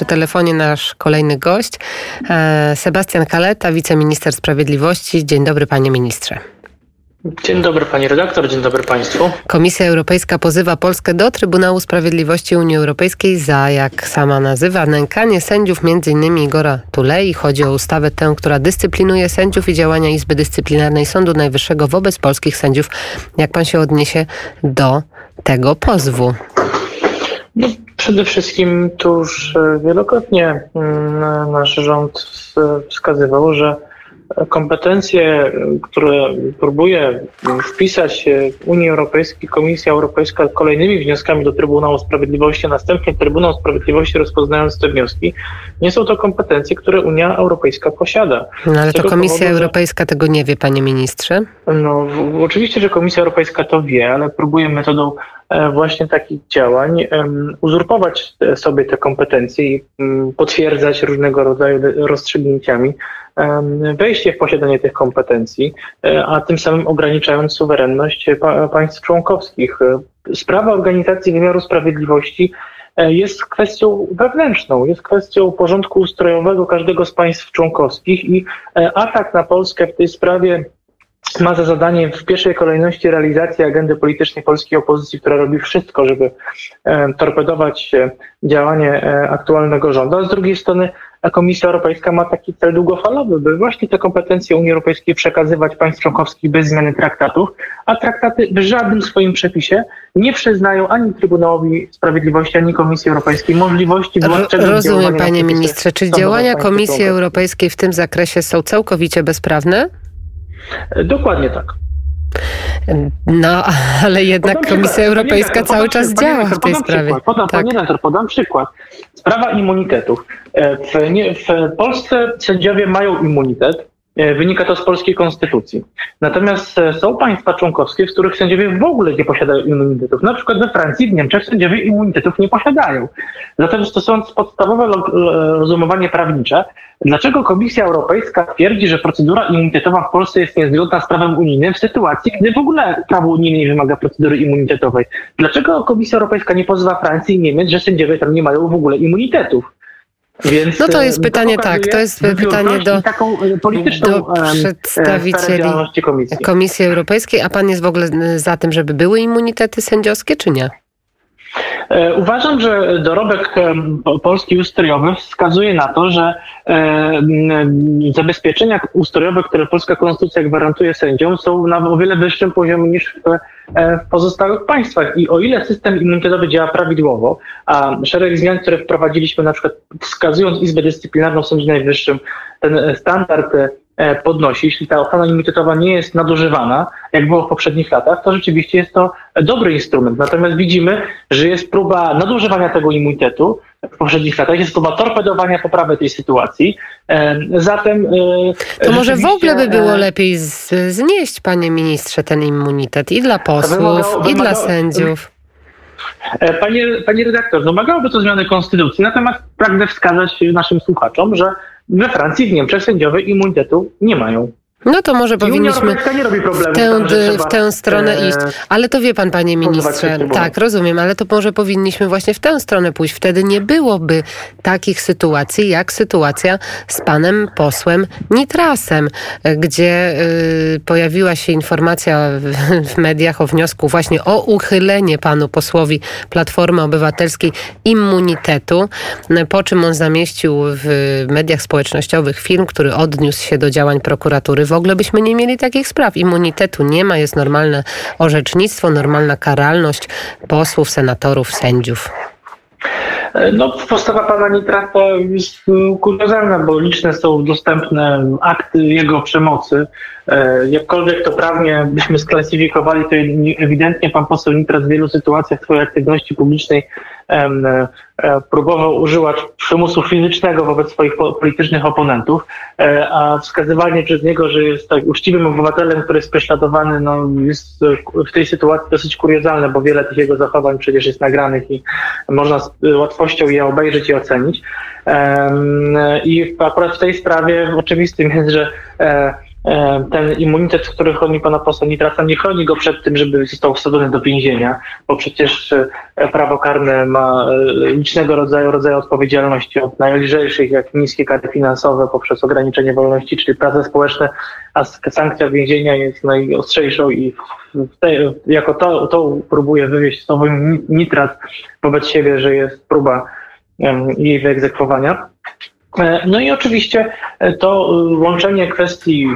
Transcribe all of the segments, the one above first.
przy telefonie nasz kolejny gość, e, Sebastian Kaleta, wiceminister sprawiedliwości. Dzień dobry, panie ministrze. Dzień dobry pani redaktor, dzień dobry państwu. Komisja Europejska pozywa Polskę do Trybunału Sprawiedliwości Unii Europejskiej za, jak sama nazywa, nękanie sędziów, m.in. Igora Tulei. Chodzi o ustawę tę, która dyscyplinuje sędziów i działania Izby Dyscyplinarnej Sądu Najwyższego wobec polskich sędziów. Jak pan się odniesie do tego pozwu? No, przede wszystkim tu już wielokrotnie mm, nasz rząd wskazywał, że kompetencje, które próbuje wpisać Unii Europejskiej, Komisja Europejska kolejnymi wnioskami do Trybunału Sprawiedliwości, a następnie Trybunał Sprawiedliwości rozpoznając te wnioski, nie są to kompetencje, które Unia Europejska posiada. No ale to Komisja powodu, Europejska że... tego nie wie, panie ministrze? No w, oczywiście, że Komisja Europejka to wie, ale próbuje metodą e, właśnie takich działań uzurpować sobie te kompetencje i um, potwierdzać różnego rodzaju rozstrzygnięciami wejście w posiadanie tych kompetencji, e, a tym samym ograniczając suwerenność państw członkowskich. E, sprawa organizacji wymiaru sprawiedliwości e, jest kwestią wewnętrzną, jest kwestią porządku ustrojowego każdego z państw członkowskich i atak na Polskę w tej sprawie ma za zadanie w pierwszej kolejności realizację agendy politycznej polskiej opozycji, która robi wszystko, żeby torpedować działanie aktualnego rządu, a z drugiej strony Komisja Europejska ma taki cel długofalowy, by właśnie te kompetencje Unii Europejskiej przekazywać państw członkowskich bez zmiany traktatów, a traktaty w żadnym swoim przepisie nie przyznają ani Trybunałowi Sprawiedliwości, ani Komisji Europejskiej możliwości władczego Rozumiem, panie ministrze. Czy działania Komisji Europejskiej w tym zakresie są całkowicie bezprawne? Dokładnie tak. No, ale jednak podam Komisja przykład, Europejska cały czas działa w tej sprawie. Przykład, podam, tak. Panie redaktor, podam przykład. Sprawa immunitetów. E, w, nie, w Polsce sędziowie mają immunitet, Wynika to z polskiej konstytucji. Natomiast e, są państwa członkowskie, w których sędziowie w ogóle nie posiadają immunitetów. Na przykład we Francji, w Niemczech sędziowie immunitetów nie posiadają. Zatem stosując podstawowe rozumowanie prawnicze, dlaczego Komisja Europejska twierdzi, że procedura immunitetowa w Polsce jest niezgodna z prawem unijnym w sytuacji, gdy w ogóle prawo unijne nie wymaga procedury immunitetowej? Dlaczego Komisja Europejska nie pozwa Francji i Niemiec, że sędziowie tam nie mają w ogóle immunitetów? Więc no to jest e, pytanie, tak, to jest pytanie do, do przedstawicieli komisji. komisji Europejskiej, a pan jest w ogóle za tym, żeby były immunitety sędziowskie, czy nie? E, uważam, że dorobek polski ustrojowy wskazuje na to, że e, zabezpieczenia ustrojowe, które polska konstytucja gwarantuje sędziom, są na o wiele wyższym poziomie niż w, e, pozostałych państwach. I o ile system immunitetowy działa prawidłowo, a szereg zmian, które wprowadziliśmy, na przykład wskazując Izbę Dyscyplinarną w Sądzie Najwyższym, ten standard E, podnosi, jeśli ta ochrona immunitetowa nie jest nadużywana, jak było w poprzednich latach, to rzeczywiście jest to dobry instrument. Natomiast widzimy, że jest próba nadużywania tego immunitetu w poprzednich latach, jest próba torpedowania poprawy tej sytuacji. E, zatem. E, to może w ogóle by było lepiej znieść, panie ministrze, ten immunitet i dla posłów, wymagało, i dla sędziów. Panie, panie redaktor, wymagałoby to zmiany konstytucji, natomiast pragnę wskazać naszym słuchaczom, że we Francji, w Niemczech sędziowie immunitetu nie mają. No to może powinniśmy w tę, w tę stronę e, iść. Ale to wie pan, panie ministrze. Tak, rozumiem, ale to może powinniśmy właśnie w tę stronę pójść. Wtedy nie byłoby takich sytuacji, jak sytuacja z panem posłem Nitrasem, gdzie y, pojawiła się informacja w, w mediach o wniosku właśnie o uchylenie panu posłowi Platformy Obywatelskiej immunitetu, po czym on zamieścił w mediach społecznościowych film, który odniósł się do działań prokuratury w ogóle byśmy nie mieli takich spraw. Immunitetu nie ma, jest normalne orzecznictwo, normalna karalność posłów, senatorów, sędziów. No, postawa pana Nitrata jest kuriozalna, bo liczne są dostępne akty jego przemocy. E, jakkolwiek to prawnie byśmy sklasyfikowali, to ewidentnie pan poseł Nitrat w wielu sytuacjach swojej aktywności publicznej próbował używać przymusu fizycznego wobec swoich politycznych oponentów, e, a wskazywanie przez niego, że jest tak uczciwym obywatelem, który jest prześladowany, no, jest w tej sytuacji dosyć kuriozalne, bo wiele tych jego zachowań przecież jest nagranych i można z łatwością je obejrzeć i ocenić. I akurat w tej sprawie oczywistym jest, że e, E, ten immunitet, który chroni pana posła Nitrasa, nie chroni go przed tym, żeby został wsadzony do więzienia, bo przecież e, prawo karne ma e, licznego rodzaju, rodzaju odpowiedzialności, od najlżejszych, jak niskie kary finansowe, poprzez ograniczenie wolności, czyli prace społeczne, a sankcja więzienia jest najostrzejszą i jako to, to próbuje wywieźć słowo Nitras wobec siebie, że jest próba jej wyegzekwowania. E, no i oczywiście e, to e, łączenie kwestii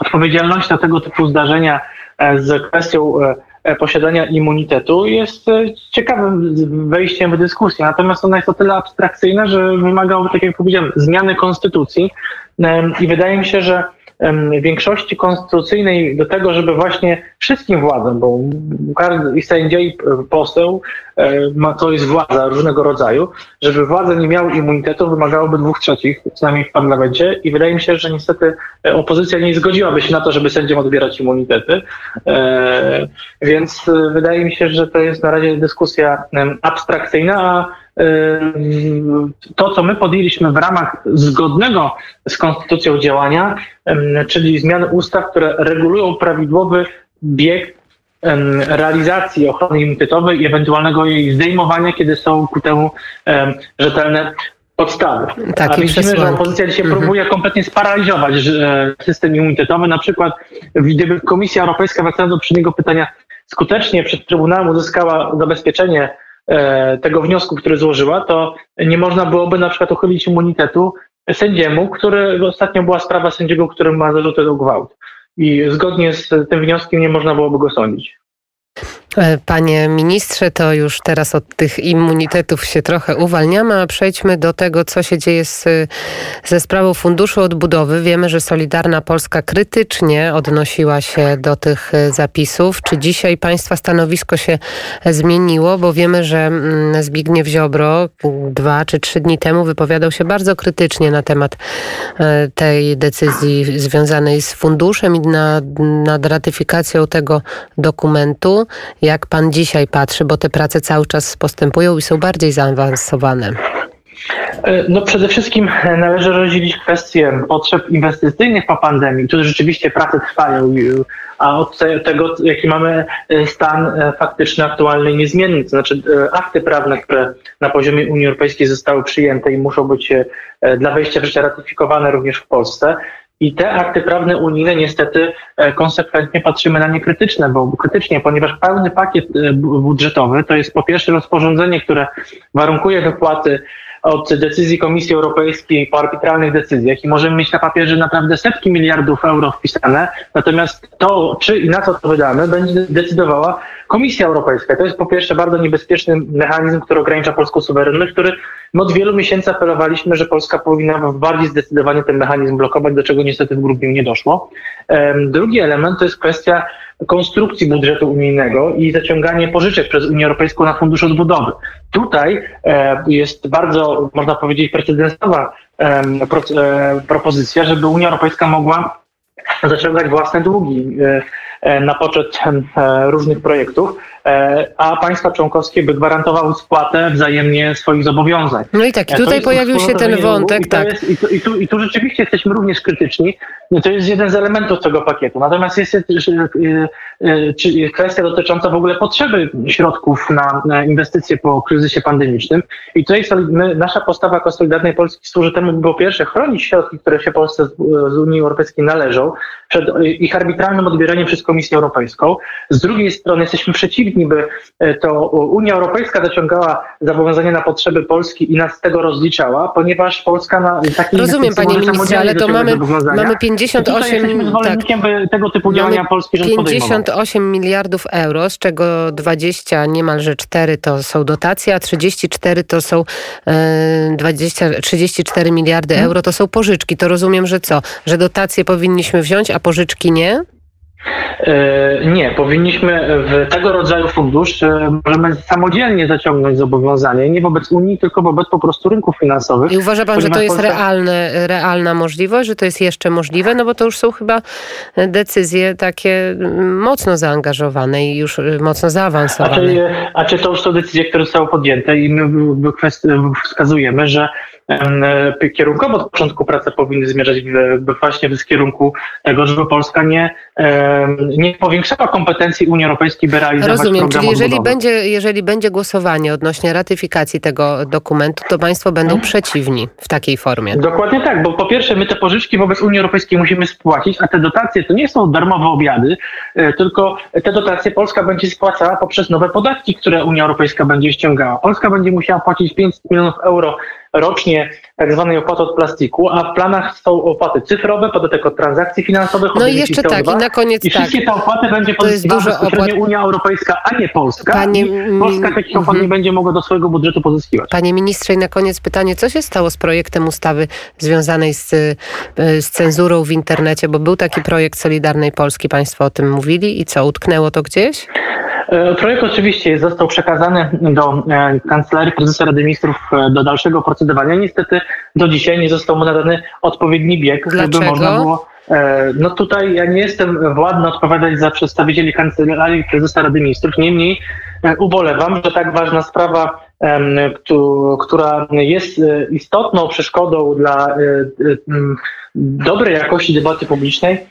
odpowiedzialności za tego typu zdarzenia z kwestią posiadania immunitetu jest ciekawym wejściem w dyskusję. Natomiast ona jest o tyle abstrakcyjna, że wymagałoby, tak jak powiedziałem, zmiany konstytucji i wydaje mi się, że większości konstytucyjnej do tego, żeby właśnie wszystkim władzom, bo każdy i sędzia i poseł ma, to jest władza różnego rodzaju, żeby władze nie miały immunitetu wymagałoby dwóch trzecich, przynajmniej w parlamencie i wydaje mi się, że niestety e, opozycja nie zgodziłaby się na to, żeby sędziom odbierać immunitety, e, więc e, wydaje mi się, że to jest na razie dyskusja abstrakcyjna, a to, co my podjęliśmy w ramach zgodnego z konstytucją działania, czyli zmiany ustaw, które regulują prawidłowy bieg realizacji ochrony immunitetowej i ewentualnego jej zdejmowania, kiedy są ku temu rzetelne podstawy. Takie A widzimy, że opozycja dzisiaj mhm. próbuje kompletnie sparaliżować system immunitetowy. Na przykład, gdyby Komisja Europejska, wracając do poprzedniego pytania, skutecznie przed Trybunałem uzyskała zabezpieczenie E, tego wniosku, który złożyła, to nie można byłoby na przykład uchylić immunitetu sędziemu, który ostatnio była sprawa sędziego, który ma zarzuty o gwałt. I zgodnie z tym wnioskiem nie można byłoby go sądzić. E, panie ministrze, to już teraz od tych immunitetów się trochę uwalniamy, a przejdźmy do tego, co się dzieje z, ze sprawą Funduszu Odbudowy. Wiemy, że Solidarna Polska krytycznie odnosiła się do tych e, zapisów. Czy dzisiaj Państwa stanowisko się zmieniło? Bo wiemy, że mm, Zbigniew Ziobro dwa czy trzy dni temu wypowiadał się bardzo krytycznie na temat e, tej decyzji związanej z funduszem i nad, nad ratyfikacją tego dokumentu. Jak pan dzisiaj patrzy, bo te prace cały czas postępują i są bardziej zaawansowane? E, no przede wszystkim należy rozdzielić kwestie potrzeb inwestycyjnych po pandemii, które rzeczywiście prace trwają, a od tego, jaki mamy e, stan e, faktyczny, aktualny niezmienny, to znaczy akty prawne, które na poziomie Unii Europejskiej zostały przyjęte i muszą być dla wejścia w życie ratyfikowane również w Polsce, i te akty prawne unijne niestety e, konsekwentnie patrzymy na nie krytyczne, bo krytycznie, ponieważ pełny pakiet e, budżetowy to jest po pierwsze rozporządzenie, które warunkuje wypłaty od decyzji Komisji Europejskiej po arbitralnych decyzjach i możemy mieć na papierze naprawdę setki miliardów euro wpisane, natomiast to, czy i na co to wydamy, będzie decydowała Komisja Europejska. To jest po pierwsze bardzo niebezpieczny mechanizm, który ogranicza polską suwerenność, który my od wielu miesięcy apelowaliśmy, że Polska powinna bardziej zdecydowanie ten mechanizm blokować, do czego niestety w grudniu nie doszło. Drugi element to jest kwestia konstrukcji budżetu unijnego i zaciąganie pożyczek przez Unię Europejską na Fundusz Odbudowy. Tutaj e, jest bardzo, można powiedzieć, precedensowa e, propozycja, żeby Unia Europejska mogła zaciągać własne długi e, na poczet różnych projektów. E, a państwa członkowskie by gwarantowały spłatę wzajemnie swoich zobowiązań. No i tak, tutaj pojawił się ten wątek, i tak. Jest, i, tu, i, tu, I tu rzeczywiście jesteśmy również krytyczni. To jest jeden z elementów tego pakietu. Natomiast jest e, kwestia dotycząca w ogóle potrzeby środków na, na inwestycje po kryzysie pandemicznym. I tutaj my, nasza postawa jako Solidarnej Polski służy temu, by po pierwsze chronić środki, które się Polsce z, z Unii Europejskiej należą, przed ich arbitralnym odbieraniem przez Komisję Europejską. Z drugiej strony jesteśmy przeciwni niby e, to Unia Europejska zaciągała zobowiązania na potrzeby Polski i nas z tego rozliczała, ponieważ Polska na taki Rozumiem panie ministrze, ale to mamy, mamy 58 tak, tego typu działania Polski rząd 58 miliardów euro, z czego 20, niemalże 4 to są dotacje, a 34 to są e, 20, 34 miliardy hmm. euro to są pożyczki. To rozumiem, że co? Że dotacje powinniśmy wziąć, a pożyczki nie? E, nie, powinniśmy w tego rodzaju fundusz e, możemy samodzielnie zaciągnąć zobowiązanie, nie wobec Unii, tylko wobec po prostu rynków finansowych. I uważa pan, że to jest Polska... realne, realna możliwość, że to jest jeszcze możliwe? No bo to już są chyba decyzje takie mm, mocno zaangażowane i już y, mocno zaawansowane. A czy, a czy to już są decyzje, które zostały podjęte i my wskazujemy, że E, kierunkowo od początku prace powinny zmierzać właśnie w kierunku tego, żeby Polska nie, nie powiększała kompetencji Unii Europejskiej, by realizować Rozumiem, czyli jeżeli będzie, jeżeli będzie głosowanie odnośnie ratyfikacji tego dokumentu, to państwo będą hmm. przeciwni w takiej formie. Dokładnie tak, bo po pierwsze my te pożyczki wobec Unii Europejskiej musimy spłacić, a te dotacje to nie są darmowe obiady, e, tylko te dotacje Polska będzie spłacała poprzez nowe podatki, które Unia Europejska będzie ściągała. Polska będzie musiała płacić 500 milionów euro rocznie tak zwanej opłaty od plastiku, a w planach są opłaty cyfrowe, podatek od transakcji finansowych. No i jeszcze CO2, tak, i na koniec I wszystkie tak. te opłaty będzie pozyskiwała bezpośrednio opłat... Unia Europejska, a nie Polska. Panie... Polska takich opłat nie mhm. będzie mogła do swojego budżetu pozyskiwać. Panie ministrze, i na koniec pytanie, co się stało z projektem ustawy związanej z, y, z cenzurą w internecie, bo był taki projekt Solidarnej Polski, państwo o tym mówili i co, utknęło to gdzieś? E, projekt oczywiście został przekazany do e, Kancelarii Prezesa Rady Ministrów e, do dalszego procedowania. Niestety do dzisiaj nie został mu nadany odpowiedni bieg, Dlaczego? żeby można było no tutaj ja nie jestem władny odpowiadać za przedstawicieli Kancelarii Prezesa Rady Ministrów, niemniej ubolewam, że tak ważna sprawa, która jest istotną przeszkodą dla dobrej jakości debaty publicznej,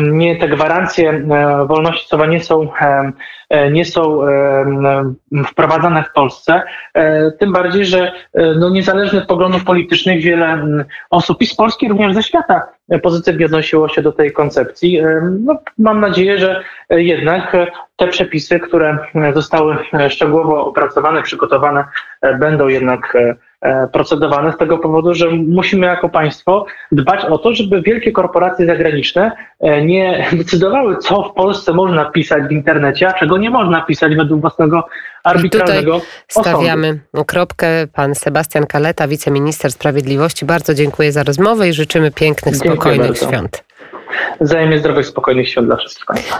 nie te gwarancje wolności słowa nie są E, nie są e, wprowadzane w Polsce. E, tym bardziej, że no niezależnie od poglądów politycznych wiele osób i z Polski, również ze świata pozytywnie odnosiło się do tej koncepcji. No, mam nadzieję, że jednak te przepisy, które zostały szczegółowo opracowane, przygotowane, będą jednak procedowane z tego powodu, że musimy jako państwo dbać o to, żeby wielkie korporacje zagraniczne nie decydowały, co w Polsce można pisać w internecie, a czego nie można pisać według własnego arbitralnego I tutaj stawiamy osądu. kropkę. Pan Sebastian Kaleta, wiceminister sprawiedliwości. Bardzo dziękuję za rozmowę i życzymy pięknych, spokojnych świąt. Wzajemnie zdrowych, spokojnych świąt dla wszystkich Państwa.